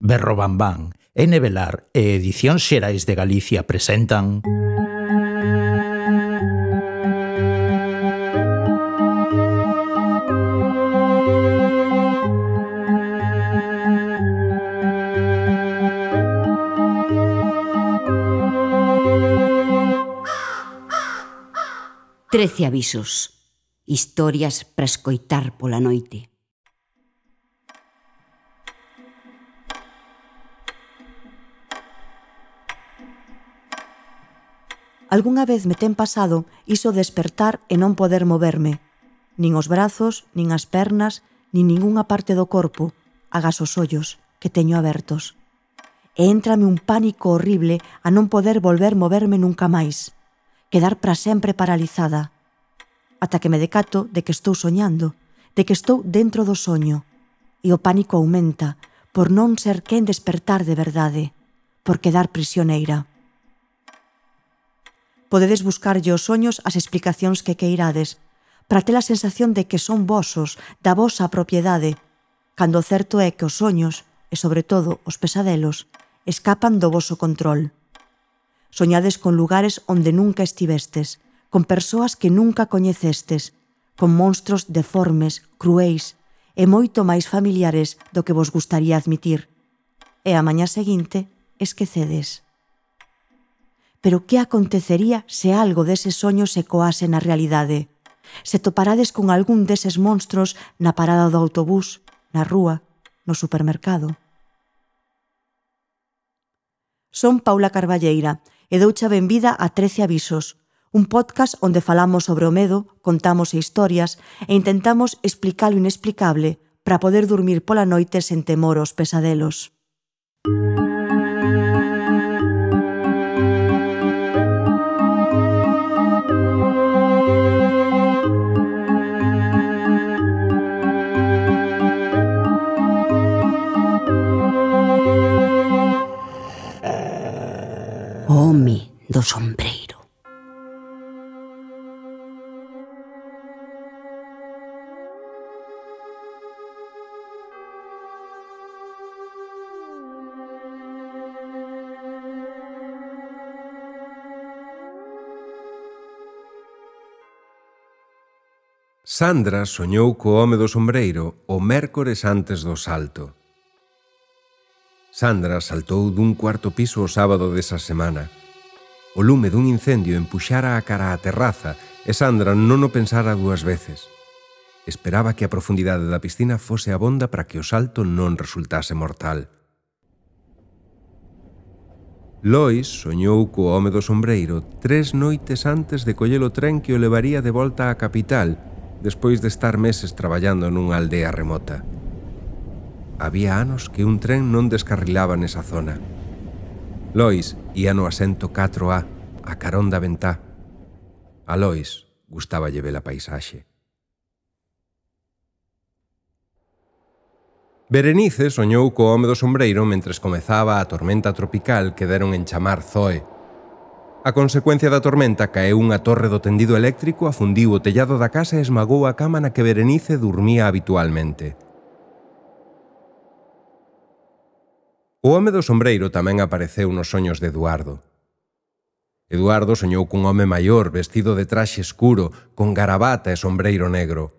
Berrobambán N. Velar e Edición Xerais de Galicia presentan... Trece avisos. Historias para escoitar pola noite. Algunha vez me ten pasado iso despertar e non poder moverme. Nin os brazos, nin as pernas, nin ningunha parte do corpo, agas os ollos, que teño abertos. E éntrame un pánico horrible a non poder volver moverme nunca máis. Quedar para sempre paralizada. Ata que me decato de que estou soñando, de que estou dentro do soño. E o pánico aumenta por non ser quen despertar de verdade, por quedar prisioneira. Podedes buscarlle os soños as explicacións que queirades, para ter a sensación de que son vosos, da vosa propiedade, cando o certo é que os soños, e sobre todo os pesadelos, escapan do voso control. Soñades con lugares onde nunca estivestes, con persoas que nunca coñecestes, con monstros deformes, cruéis e moito máis familiares do que vos gustaría admitir. E a mañá seguinte esquecedes. Pero que acontecería se algo dese soño se coase na realidade? Se toparades con algún deses monstros na parada do autobús, na rúa, no supermercado. Son Paula Carballeira e doucha benvida a 13 avisos, un podcast onde falamos sobre o medo, contamos historias e intentamos explicar o inexplicable para poder dormir pola noite sen temor aos pesadelos. Música home do sombreiro. Sandra soñou co home do sombreiro o mércores antes do salto. Sandra saltou dun cuarto piso o sábado desa semana O lume dun incendio empuxara a cara á terraza e Sandra non o pensara dúas veces. Esperaba que a profundidade da piscina fose abonda para que o salto non resultase mortal. Lois soñou co home do sombreiro tres noites antes de coller o tren que o levaría de volta á capital despois de estar meses traballando nunha aldea remota. Había anos que un tren non descarrilaba nesa zona. Lois ía no asento 4A, a carón da ventá. A Lois gustaba lleve a paisaxe. Berenice soñou co home do sombreiro mentres comezaba a tormenta tropical que deron en chamar Zoe. A consecuencia da tormenta caeu unha torre do tendido eléctrico, afundiu o tellado da casa e esmagou a cama na que Berenice dormía habitualmente. O home do sombreiro tamén apareceu nos soños de Eduardo. Eduardo soñou cun home maior vestido de traxe escuro, con garabata e sombreiro negro.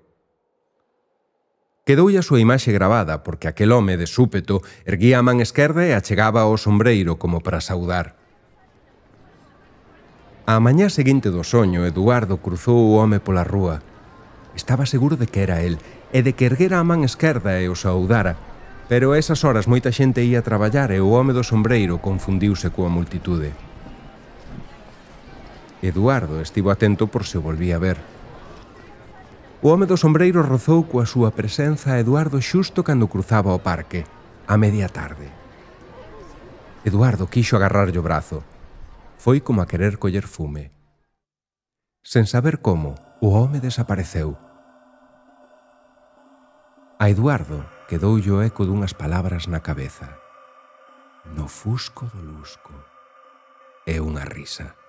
Quedoulle a súa imaxe gravada porque aquel home de súpeto erguía a man esquerda e achegaba ao sombreiro como para saudar. A mañá seguinte do soño, Eduardo cruzou o home pola rúa. Estaba seguro de que era el e de que erguera a man esquerda e o saudara, Pero a esas horas moita xente ía a traballar e o home do sombreiro confundiuse coa multitude. Eduardo estivo atento por se o volvía a ver. O home do sombreiro rozou coa súa presenza a Eduardo xusto cando cruzaba o parque, a media tarde. Eduardo quixo agarrarlle o brazo. Foi como a querer coller fume. Sen saber como, o home desapareceu. A Eduardo quedoulle o eco dunhas palabras na cabeza. No fusco do lusco. E unha risa.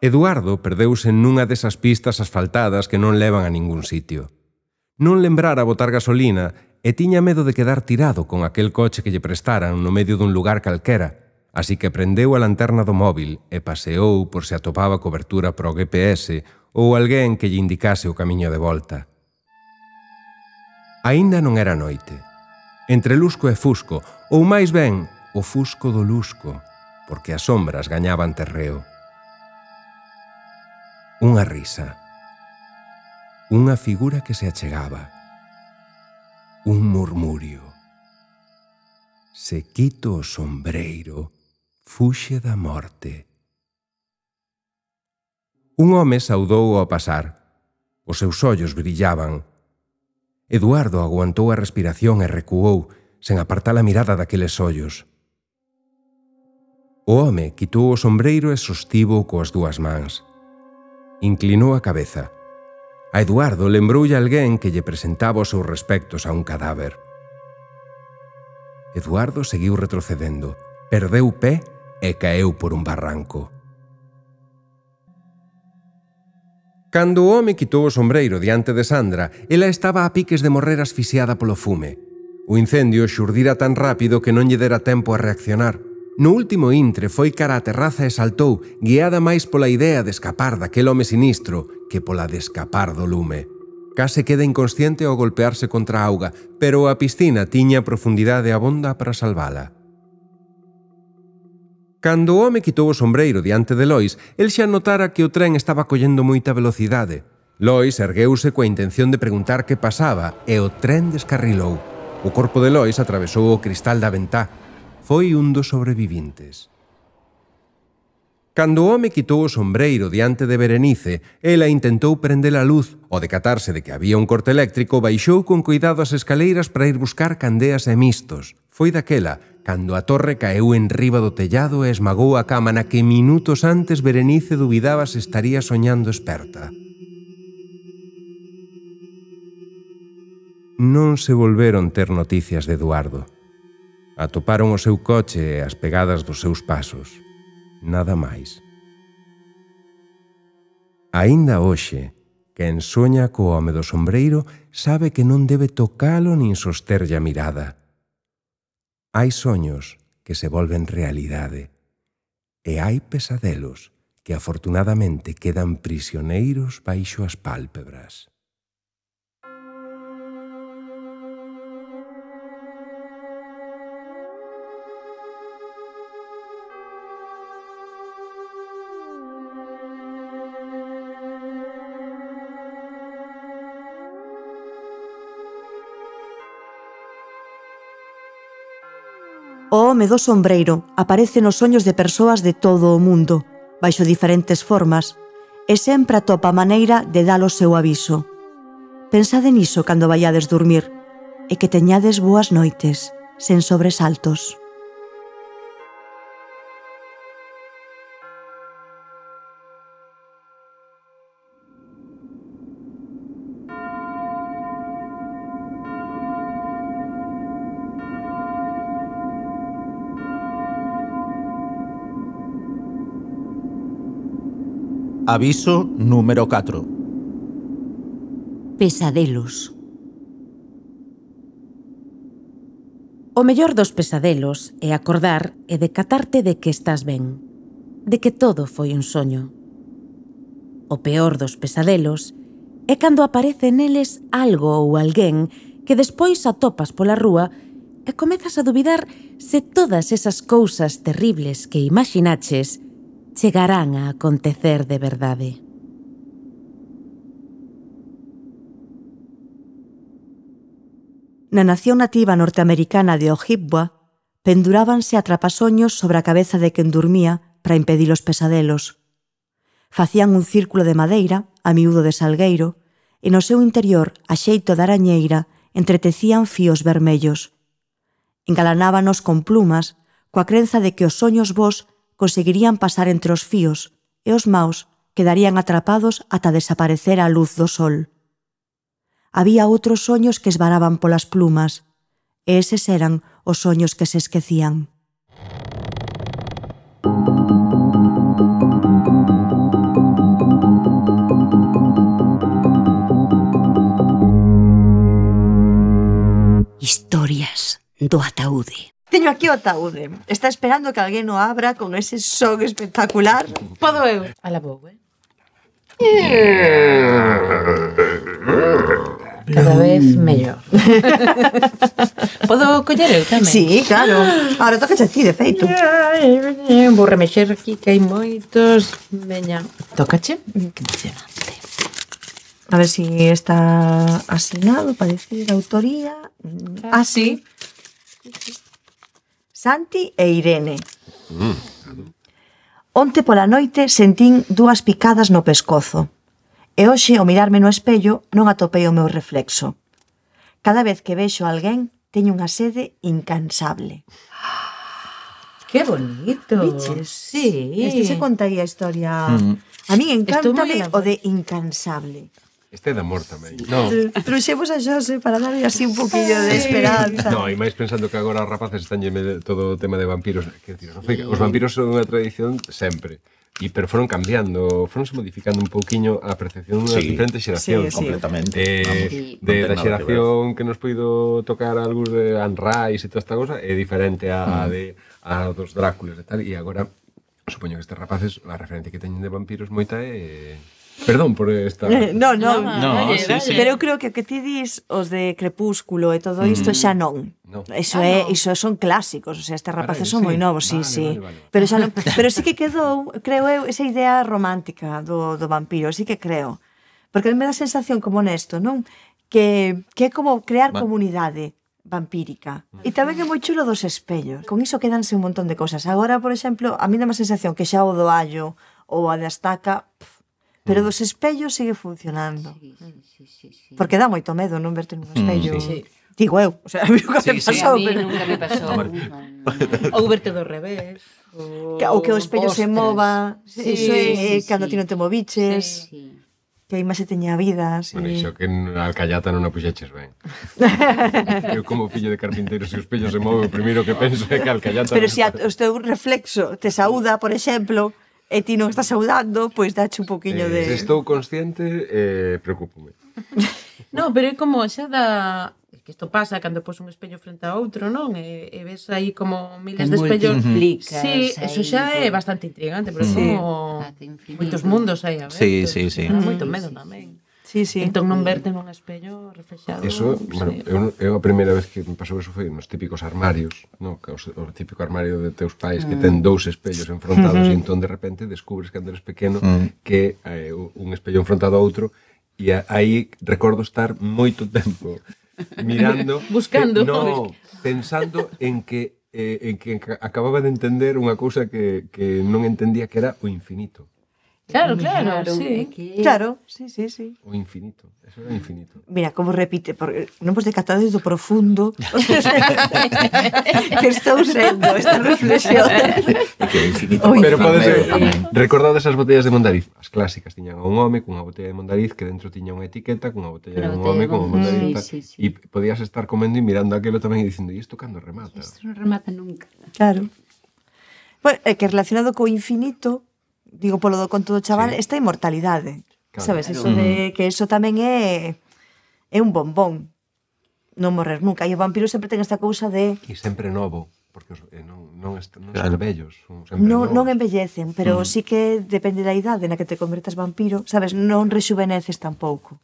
Eduardo perdeuse nunha desas pistas asfaltadas que non levan a ningún sitio. Non lembrara botar gasolina e tiña medo de quedar tirado con aquel coche que lle prestaran no medio dun lugar calquera, así que prendeu a lanterna do móvil e paseou por se atopaba cobertura pro GPS ou alguén que lle indicase o camiño de volta. Aínda non era noite. Entre lusco e fusco, ou máis ben, o fusco do lusco, porque as sombras gañaban terreo. Unha risa. Unha figura que se achegaba. Un murmurio. Se quito o sombreiro, fuxe da morte. Un home saudou ao pasar. Os seus ollos brillaban, Eduardo aguantou a respiración e recuou, sen apartar a mirada daqueles ollos. O home quitou o sombreiro e sostivo coas dúas mans. Inclinou a cabeza. A Eduardo lembroulle alguén que lle presentaba os seus respectos a un cadáver. Eduardo seguiu retrocedendo, perdeu pé e caeu por un barranco. Cando o home quitou o sombreiro diante de Sandra, ela estaba a piques de morrer asfixiada polo fume. O incendio xurdira tan rápido que non lle dera tempo a reaccionar. No último intre foi cara a terraza e saltou, guiada máis pola idea de escapar daquel home sinistro que pola de escapar do lume. Case queda inconsciente ao golpearse contra a auga, pero a piscina tiña profundidade abonda para salvala. Cando o home quitou o sombreiro diante de Lois, el xa notara que o tren estaba collendo moita velocidade. Lois ergueuse coa intención de preguntar que pasaba e o tren descarrilou. O corpo de Lois atravesou o cristal da ventá. Foi un dos sobrevivintes. Cando o home quitou o sombreiro diante de Berenice, ela intentou prender a luz. O decatarse de que había un corte eléctrico, baixou con cuidado as escaleiras para ir buscar candeas e mistos. Foi daquela cando a torre caeu en riba do tellado e esmagou a cama na que minutos antes Berenice dubidaba se estaría soñando esperta. Non se volveron ter noticias de Eduardo. Atoparon o seu coche e as pegadas dos seus pasos. Nada máis. Aínda hoxe, quen soña co home do sombreiro sabe que non debe tocalo nin sosterlle a mirada Hai soños que se volven realidade e hai pesadelos que afortunadamente quedan prisioneiros baixo as pálpebras. Oh, o home do sombreiro aparece nos soños de persoas de todo o mundo, baixo diferentes formas, e sempre atopa a maneira de dar o seu aviso. Pensade niso cando vaiades dormir, e que teñades boas noites, sen sobresaltos. Aviso número 4 Pesadelos O mellor dos pesadelos é acordar e decatarte de que estás ben, de que todo foi un soño. O peor dos pesadelos é cando aparece neles algo ou alguén que despois atopas pola rúa e comezas a dubidar se todas esas cousas terribles que imaginaches chegarán a acontecer de verdade. Na nación nativa norteamericana de Ojibwa, pendurábanse atrapasoños sobre a cabeza de quen dormía para impedir os pesadelos. Facían un círculo de madeira, a miúdo de salgueiro, e no seu interior, a xeito da arañeira, entretecían fíos vermellos. Engalanábanos con plumas, coa crenza de que os soños vos conseguirían pasar entre os fíos e os maus quedarían atrapados ata desaparecer a luz do sol. Había outros soños que esvaraban polas plumas, e eses eran os soños que se esquecían. Historias do ataúde. Teño aquí o ataúde. Está esperando que alguén o abra con ese son espectacular. Podo eu. A la eh? Cada vez mellor. Podo coller eu tamén? Sí, claro. Ahora toca a ti, de feito. Vou remexer aquí que hai moitos. Veña. Tócache? Que mm. emocionante. A ver si está asignado parece decir autoría. Ah, sí. sí. Santi e Irene. Mm. Onte pola noite sentín dúas picadas no pescozo. E hoxe, ao mirarme no espello, non atopei o meu reflexo. Cada vez que vexo alguén, teño unha sede incansable. Que bonito. Viches? Sí. Este se contaría a historia... Mm. A mí encántame o de incansable. Este é de amor tamén. Sí. No. Trouxemos a Xose para darle así un poquillo de esperanza. No, e máis pensando que agora os rapaces están todo o tema de vampiros. Que, tío, non sei, os vampiros son unha tradición sempre e pero foron cambiando, foronse modificando un pouquiño a percepción das sí, diferentes xeracións. Sí, sí. Completamente. Eh, Vamos, de, da xeración que, que nos poido tocar algúns de Anne Rice e toda esta cosa é diferente a, mm. de, a dos Dráculas e tal, e agora supoño que estes rapaces a referencia que teñen de vampiros moita é... Eh, Perdón por esta... No, no, no, no sí, sí. pero eu creo que o que ti dis os de Crepúsculo e todo isto mm. xa non. No. Eso ah, é, no. iso son clásicos, o sea, estes rapaces Carai, son sí. moi novos, sí, vale, sí. Vale, vale. Pero xa non, pero sí que quedou, creo eu, esa idea romántica do do vampiro, sí que creo. Porque me dá sensación como nesto, non? Que que é como crear Va comunidade vampírica. E tamén é moi chulo dos espellos. Con iso quedanse un montón de cosas. Agora, por exemplo, a mí dá má sensación que xa o do allo ou a da estaca pff, Pero mm. dos espellos sigue funcionando. Sí, sí, sí, Porque dá moito medo non verte nun mm, espello. Mm, sí, sí. Digo eu, o sea, a mí nunca sí, me pasou. Sí, a mí pero... nunca me pasou. ou verte do revés. Ou, ou que o espello Ostras. se mova. Sí, iso é sí, sí, cando sí. ti non te moviches. Sí, sí. Que a imaxe teña vida. Sí. Bueno, iso que na alcallata non a puxeches ben. eu como fillo de carpinteiro, se o espello se move, o primeiro que penso é que a alcallata... Pero se si a, o teu reflexo te saúda, por exemplo, e ti non estás saudando, pois dache un poquinho eh, de... Estou consciente e eh, preocupo no, pero é como xa da que isto pasa cando pos un espello frente a outro, non? E, e ves aí como miles te de espellos. Sí, eso xa é bastante intrigante, pero sí. como moitos mundos aí a ver. Sí, sí, sí. Moito medo tamén. Sí, sí. Entón non verte nun espello reflexado. Eso, pues, bueno, sí. eu, eu a primeira vez que me pasou eso foi nos típicos armarios, no, que o, o típico armario de teus pais mm. que ten mm. dous espellos enfrontados mm -hmm. e entón de repente descubres cando eres pequeno mm. que eh, un espello enfrontado a outro e aí recordo estar moito tempo mirando buscando eh, no, pensando en que eh, en que acababa de entender unha cousa que, que non entendía que era o infinito Claro, claro, claro sí. Que... Claro, sí, sí, sí. O infinito, eso era infinito. Mira, como repite, porque non vos decatades do profundo que estou sendo esta reflexión. que infinito. O Pero pode ser, eh, recordades esas botellas de Mondariz, as clásicas, tiñan un home cunha botella de Mondariz que dentro tiña unha etiqueta cunha botella Pero de un home con un Mondariz. Sí, sí, sí. E podías estar comendo e mirando aquilo tamén e dicindo, e isto cando remata? Isto non remata nunca. Claro. Bueno, é que relacionado co infinito, digo polo do conto do chaval, sí. esta inmortalidade. Claro. Sabes, eso mm. de que eso tamén é é un bombón. Non morrer nunca. E o vampiro sempre ten esta cousa de E sempre novo, porque os, eh, non non, est, non claro. son vellos, son sempre non, novos. non envellecen, pero mm. sí que depende da idade na que te convertas vampiro, sabes, non rexuveneces tampouco.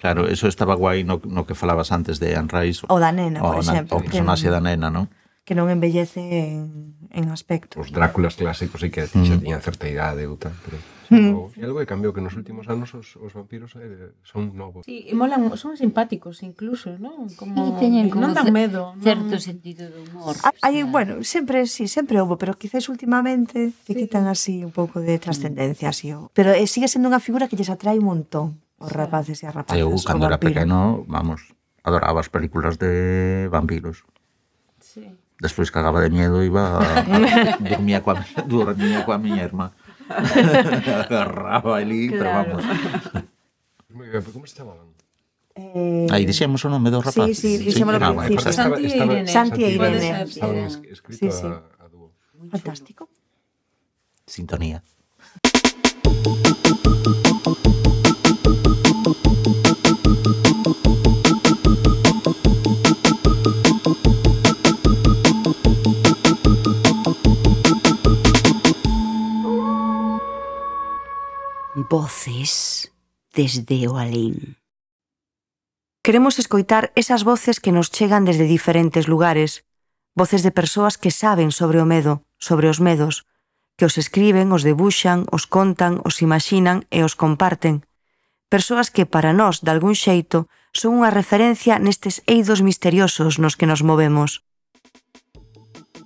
Claro, eso estaba guai no, no que falabas antes de Anne Rice. O da nena, o, por exemplo. O personaxe que... da nena, non? que non envellece en, en aspecto. Os Dráculas clásicos sí que mm. xa tiñan certa idade ou tal, pero mm. algo que cambiou que nos últimos anos os, os vampiros eh, son novos. Sí, e molan, son simpáticos incluso, non? Como, sí, teñen como non dan medo, certo non... sentido do humor. Hai, bueno, sempre sí, sempre houve, pero quizás últimamente sí. que quitan así un pouco de trascendencia, así. Pero eh, sigue sendo unha figura que lles atrae un montón os rapaces e as rapaces. Eu, cando era pequeno, vamos, adoraba as películas de vampiros. Sí. Despois cagaba de miedo, iba a, dormía coa, dormía coa miña irmá. Agarraba ali, pero Claro. vamos. Moi ben, pero como se chamaban? Eh, Aí dixemos o nome do rapaz. sí, dixémolo ao Ah, principio. pues, Santi e Irene. Santi e Irene. Estaban escrito Sí, sí. a, a dúo. fantástico. Sintonía. voces desde o alén. Queremos escoitar esas voces que nos chegan desde diferentes lugares, voces de persoas que saben sobre o medo, sobre os medos, que os escriben, os debuxan, os contan, os imaxinan e os comparten. Persoas que para nós, de algún xeito, son unha referencia nestes eidos misteriosos nos que nos movemos.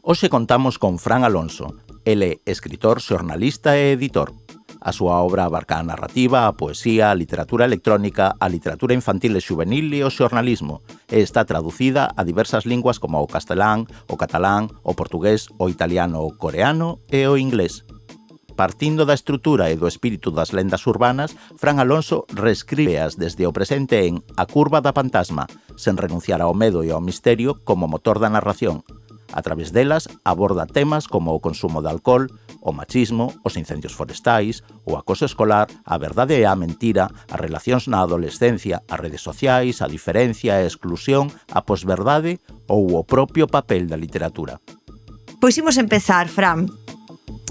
Hoxe contamos con Fran Alonso, ele escritor, xornalista e editor. A súa obra abarca a narrativa, a poesía, a literatura electrónica, a literatura infantil e juvenil e o xornalismo, e está traducida a diversas linguas como o castelán, o catalán, o portugués, o italiano, o coreano e o inglés. Partindo da estrutura e do espírito das lendas urbanas, Fran Alonso reescríbeas desde o presente en A curva da fantasma, sen renunciar ao medo e ao misterio como motor da narración. A través delas aborda temas como o consumo de alcohol, o machismo, os incendios forestais, o acoso escolar, a verdade e a mentira, as relacións na adolescencia, as redes sociais, a diferencia e a exclusión, a posverdade ou o propio papel da literatura. Pois imos empezar, Fran,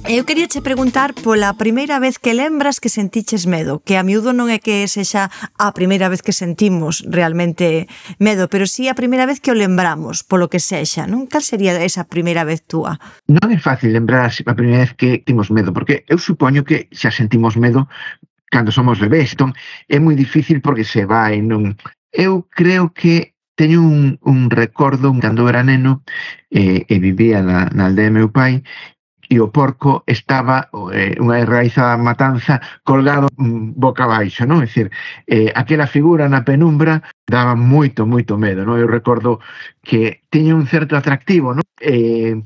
Eu quería che preguntar pola primeira vez que lembras que sentiches medo, que a miúdo non é que sexa a primeira vez que sentimos realmente medo, pero sí a primeira vez que o lembramos, polo que sexa, non? Cal sería esa primeira vez túa? Non é fácil lembrar a primeira vez que temos medo, porque eu supoño que xa sentimos medo cando somos bebés, entón é moi difícil porque se vai, non... Eu creo que teño un, un recordo cando era neno eh, e vivía na, na aldea de meu pai e o porco estaba eh, unha enraizada matanza colgado mm, boca abaixo, non? É dicir, eh, aquela figura na penumbra daba moito, moito medo, non? Eu recordo que tiña un certo atractivo, non? Eh,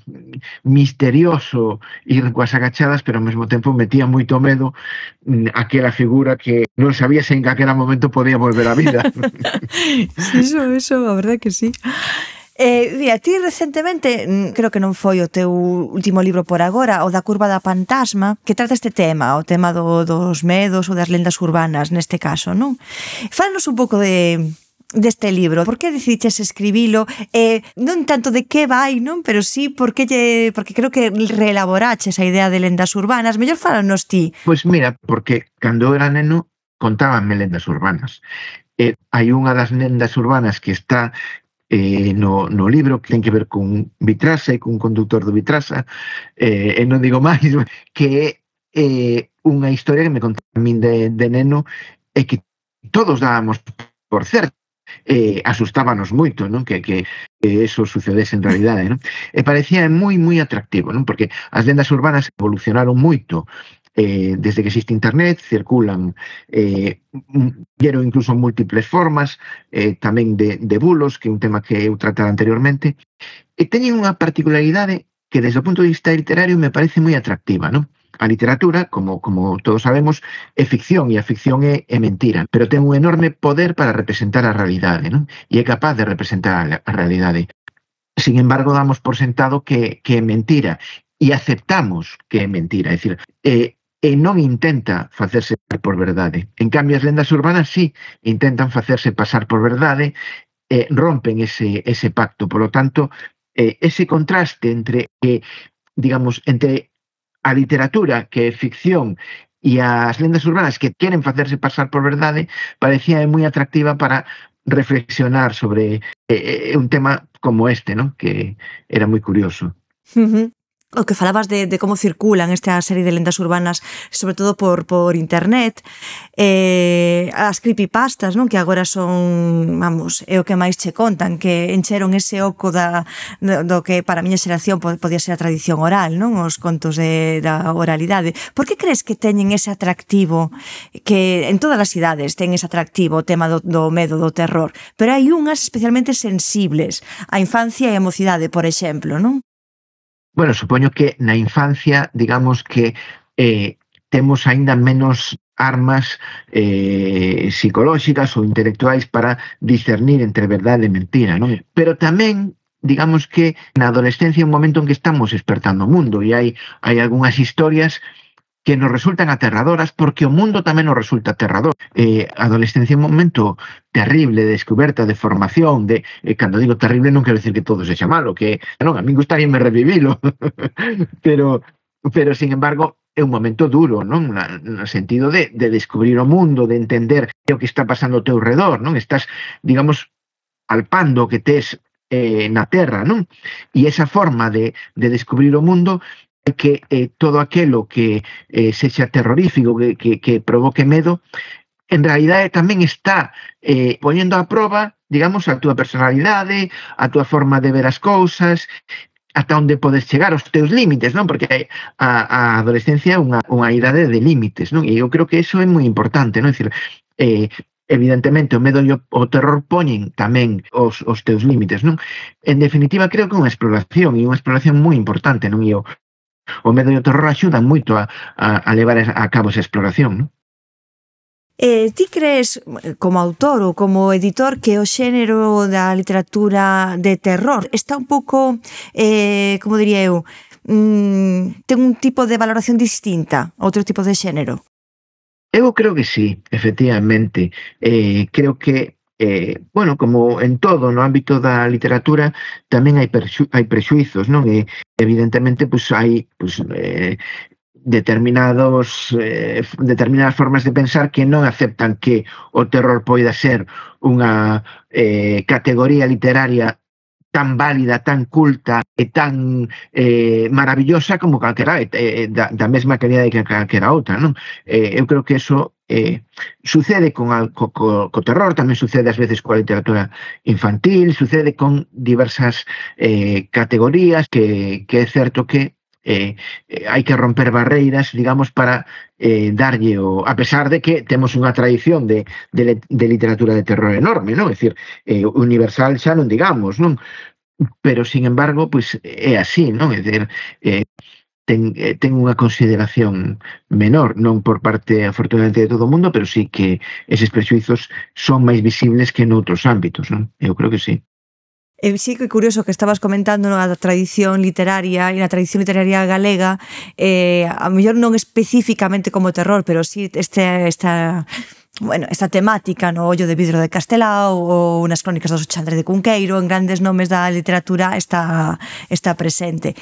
misterioso ir coas agachadas, pero ao mesmo tempo metía moito medo mm, aquela figura que non sabía se en aquel momento podía volver a vida. sí, eso, eso, a verdade que sí. Eh, mira, ti recentemente, mm, creo que non foi o teu último libro por agora, o da curva da fantasma, que trata este tema, o tema do, dos medos ou das lendas urbanas, neste caso, non? Fálanos un pouco de deste libro? Por que decidiches escribilo? Eh, non tanto de que vai, non? Pero sí, por que lle, porque creo que reelaboraches a idea de lendas urbanas. Mellor falanos ti. Pois pues mira, porque cando era neno contábanme lendas urbanas. Eh, hai unha das lendas urbanas que está eh, no, no libro que ten que ver con Vitrasa e con conductor do Vitrasa eh, eh e non digo máis que é eh, unha historia que me contaron min de, de neno e que todos dábamos por certo eh, asustábanos moito, non? Que, que, que eso sucedese en realidade, ¿eh? non? E eh, parecía moi, moi atractivo, non? Porque as lendas urbanas evolucionaron moito eh, desde que existe Internet, circulan eh, vieron incluso múltiples formas, eh, tamén de, de bulos, que é un tema que eu trataba anteriormente, e teñen unha particularidade que desde o punto de vista literario me parece moi atractiva, non? a literatura, como, como todos sabemos, é ficción e a ficción é, é mentira, pero ten un enorme poder para representar a realidade, non? E é capaz de representar a realidade. Sin embargo, damos por sentado que, que é mentira e aceptamos que é mentira. É dicir, eh, e non intenta facerse por verdade. En cambio, as lendas urbanas sí intentan facerse pasar por verdade e rompen ese, ese pacto. Por lo tanto, eh, ese contraste entre, eh, digamos, entre a literatura que é ficción e as lendas urbanas que queren facerse pasar por verdade parecía moi atractiva para reflexionar sobre eh, un tema como este, ¿no? que era moi curioso. Uh o que falabas de, de como circulan esta serie de lendas urbanas, sobre todo por, por internet, eh, as creepypastas, non que agora son, vamos, é o que máis che contan, que encheron ese oco da, do que para a miña xeración podía ser a tradición oral, non os contos de, da oralidade. Por que crees que teñen ese atractivo, que en todas as idades ten ese atractivo o tema do, do medo, do terror, pero hai unhas especialmente sensibles, a infancia e a mocidade, por exemplo, non? bueno, supoño que na infancia, digamos que eh, temos aínda menos armas eh, psicolóxicas ou intelectuais para discernir entre verdade e mentira, non? Pero tamén digamos que na adolescencia é un momento en que estamos despertando o mundo e hai, hai algunhas historias que nos resultan aterradoras porque o mundo tamén nos resulta aterrador. Eh, a adolescencia é un momento terrible de descoberta, de formación, de eh, cando digo terrible non quero decir que todo sexa malo, que non, a min gustaría me revivilo, pero pero sin embargo é un momento duro, non? Na, no sentido de, de descubrir o mundo, de entender o que está pasando ao teu redor, non? Estás, digamos, alpando o que tes eh, na Terra, non? E esa forma de, de descubrir o mundo que eh, todo aquilo que eh, sexa terrorífico, que, que, que provoque medo, en realidade eh, tamén está eh, poñendo a prova, digamos, a túa personalidade, eh, a túa forma de ver as cousas, ata onde podes chegar os teus límites, non? Porque a, a adolescencia é unha, unha idade de límites, non? E eu creo que eso é moi importante, non? É dicir, eh, evidentemente o medo e o terror poñen tamén os, os teus límites, non? En definitiva, creo que é unha exploración e unha exploración moi importante, non? E o, o medo e o terror axudan moito a, a, a levar a cabo esa exploración, non? Eh, ti crees, como autor ou como editor, que o xénero da literatura de terror está un pouco, eh, como diría eu, mm, ten un tipo de valoración distinta a outro tipo de xénero? Eu creo que sí, efectivamente. Eh, creo que eh, bueno, como en todo no ámbito da literatura tamén hai, hai prexuizos, non? E eh, evidentemente pois pues, hai pois, pues, eh, determinados eh, determinadas formas de pensar que non aceptan que o terror poida ser unha eh, categoría literaria tan válida, tan culta e tan eh, maravillosa como calquera, eh, eh, da, da mesma calidade que calquera outra, non? Eh, eu creo que eso eh, sucede con al, co, co, co terror, tamén sucede ás veces coa literatura infantil, sucede con diversas eh, categorías que, que é certo que eh, eh, hai que romper barreiras, digamos, para eh, darlle o... A pesar de que temos unha tradición de, de, de literatura de terror enorme, non? É dicir, eh, universal xa non digamos, non? Pero, sin embargo, pois pues, é así, non? É dicir, eh, ten, eh, ten unha consideración menor, non por parte, afortunadamente, de todo o mundo, pero sí que eses prexuizos son máis visibles que noutros ámbitos, non? Eu creo que sí. E sí que curioso que estabas comentando a tradición literaria e na tradición literaria galega, eh, a mellor non especificamente como terror, pero sí este, esta bueno, esta temática no ollo de vidro de Castelao ou nas crónicas dos Chandre de Cunqueiro, en grandes nomes da literatura está, está presente.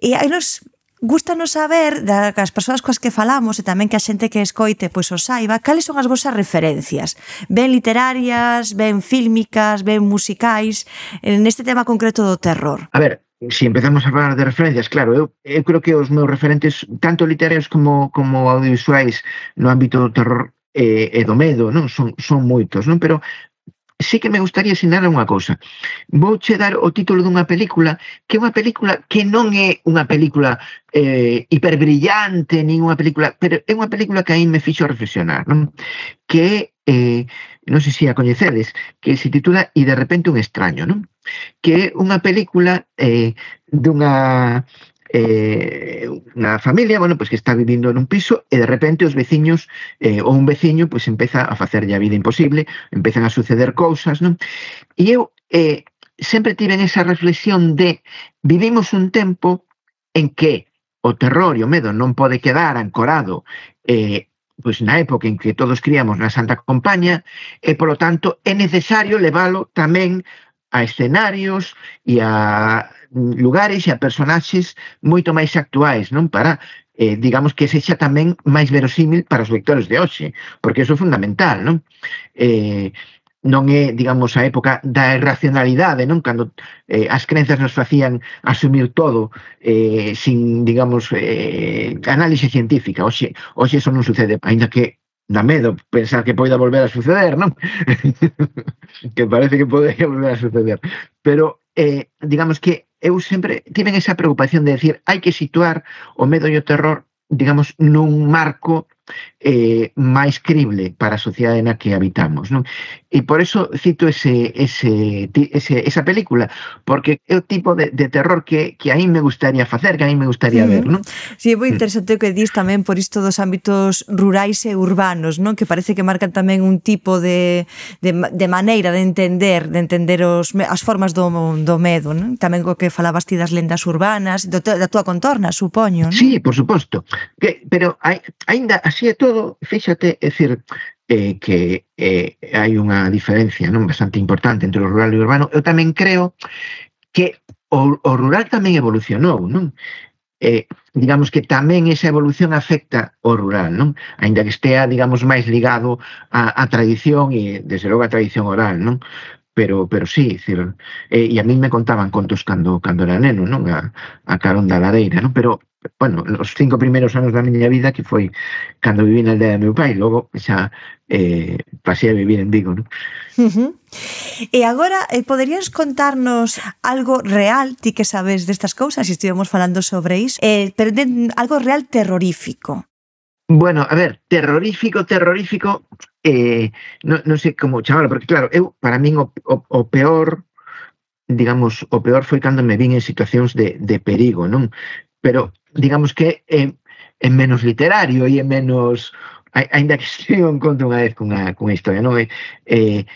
E hai nos Gústanos saber das persoas coas que falamos e tamén que a xente que escoite pois o saiba, cales son as vosas referencias? Ben literarias, ben fílmicas, ben musicais, neste tema concreto do terror. A ver, si empezamos a falar de referencias, claro, eu, eu creo que os meus referentes, tanto literarios como, como audiovisuais no ámbito do terror e, e do medo, non? Son, son moitos, non? Pero sí que me gustaría sinalar unha cousa. Vouche dar o título dunha película que é unha película que non é unha película eh, hiperbrillante, nin unha película, pero é unha película que aí me fixo reflexionar, non? Que é, eh, non sei se a coñecedes, que se titula E de repente un extraño, non? Que é unha película eh, dunha eh, unha familia, bueno, pois pues que está vivindo nun piso e de repente os veciños eh, ou un veciño pois pues, empeza a facerlle a vida imposible, empezan a suceder cousas, non? E eu eh, sempre tive esa reflexión de vivimos un tempo en que o terror e o medo non pode quedar ancorado eh, pois na época en que todos criamos na Santa Compaña e, eh, polo tanto, é necesario leválo tamén a escenarios e a mm, lugares e a personaxes moito máis actuais, non? Para eh, digamos que sexa tamén máis verosímil para os lectores de hoxe, porque iso é fundamental, non? Eh, non é, digamos, a época da irracionalidade, non? Cando eh, as crenzas nos facían asumir todo eh, sin, digamos, eh, análise científica. Oxe, oxe eso non sucede, aínda que da medo pensar que poida volver a suceder, non? que parece que podería volver a suceder. Pero, eh, digamos que eu sempre tiven esa preocupación de decir hai que situar o medo e o terror digamos, nun marco eh, máis crible para a sociedade na que habitamos. Non? E por eso cito ese, ese, ese, esa película, porque é o tipo de, de terror que, que a mí me gustaría facer, que a mí me gustaría sí. ver. Non? Sí, é moi mm. interesante o que dis tamén por isto dos ámbitos rurais e urbanos, non que parece que marcan tamén un tipo de, de, de maneira de entender de entender os, as formas do, do medo. Non? Tamén o que falabas ti das lendas urbanas, do, da túa contorna, supoño. Non? Sí, por suposto. Que, pero hai, ainda as así é todo, fíxate, é dicir, eh, que eh, hai unha diferencia non bastante importante entre o rural e o urbano. Eu tamén creo que o, o rural tamén evolucionou, non? Eh, digamos que tamén esa evolución afecta o rural, non? Ainda que estea, digamos, máis ligado á, á tradición e, desde logo, a tradición oral, non? pero pero sí, decir, eh, e a mí me contaban contos cando cando era neno, non? A, a Carón da Ladeira, non? Pero bueno, os cinco primeiros anos da miña vida que foi cando viví na aldea de meu pai, logo xa eh, pasei a vivir en Vigo, non? Uh -huh. E agora, eh, poderías contarnos algo real, ti que sabes destas cousas, estivemos falando sobre iso, eh, pero de, algo real terrorífico. Bueno, a ver, terrorífico, terrorífico, eh, non, non sei como chamalo, porque claro, eu, para min o, o, o peor, digamos, o peor foi cando me vin en situacións de, de perigo, non? Pero digamos que é, é menos literario e é menos ainda que se un conto unha vez cunha, cunha historia, non? É, eh,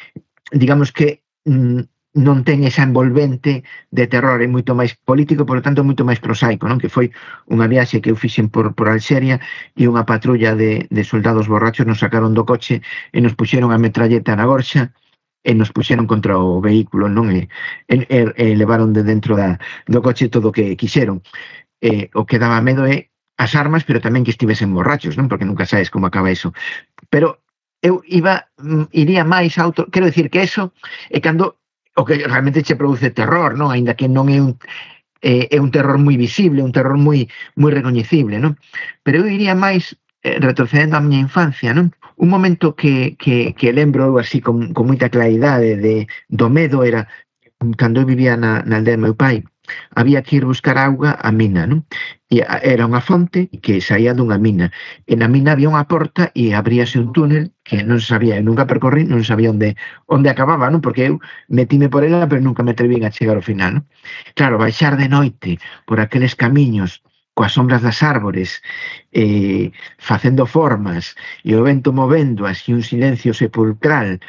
digamos que mm, non ten esa envolvente de terror, é moito máis político, por lo tanto, moito máis prosaico, non? Que foi unha viaxe que eu fixen por, por Alxeria e unha patrulla de, de soldados borrachos nos sacaron do coche e nos puxeron a metralleta na gorxa e nos puxeron contra o vehículo non e, e, e levaron de dentro da, do coche todo o que quixeron eh, o que daba medo é as armas, pero tamén que estivesen borrachos, non? Porque nunca sabes como acaba eso. Pero eu iba mm, iría máis auto, quero dicir que eso é cando o que realmente che produce terror, non? Aínda que non é un é un terror moi visible, un terror moi moi recoñecible, non? Pero eu iría máis eh, retrocedendo á miña infancia, non? Un momento que, que, que lembro así con, con moita claridade de, do medo era cando eu vivía na, na aldea do meu pai, había que ir buscar auga á mina, non? E era unha fonte que saía dunha mina. E na mina había unha porta e abríase un túnel que non sabía, eu nunca percorrí, non sabía onde onde acababa, non? Porque eu metime por ela, pero nunca me atrevín a chegar ao final, non? Claro, baixar de noite por aqueles camiños coas sombras das árbores eh, facendo formas e o vento movendo así un silencio sepulcral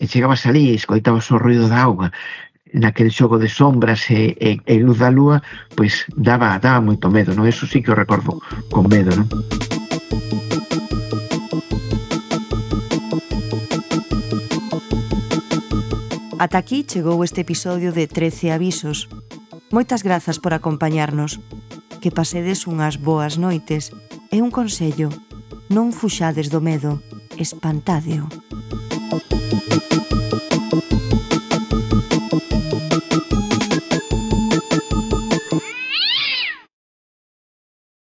e chegabas ali e escoitabas o ruido da auga naquel xogo de sombras e, e, e luz da lúa, pois daba, daba moito medo, non? Eso sí que o recordo con medo, non? Ata aquí chegou este episodio de 13 avisos. Moitas grazas por acompañarnos. Que pasedes unhas boas noites e un consello. Non fuxades do medo, espantadeo. Thank you.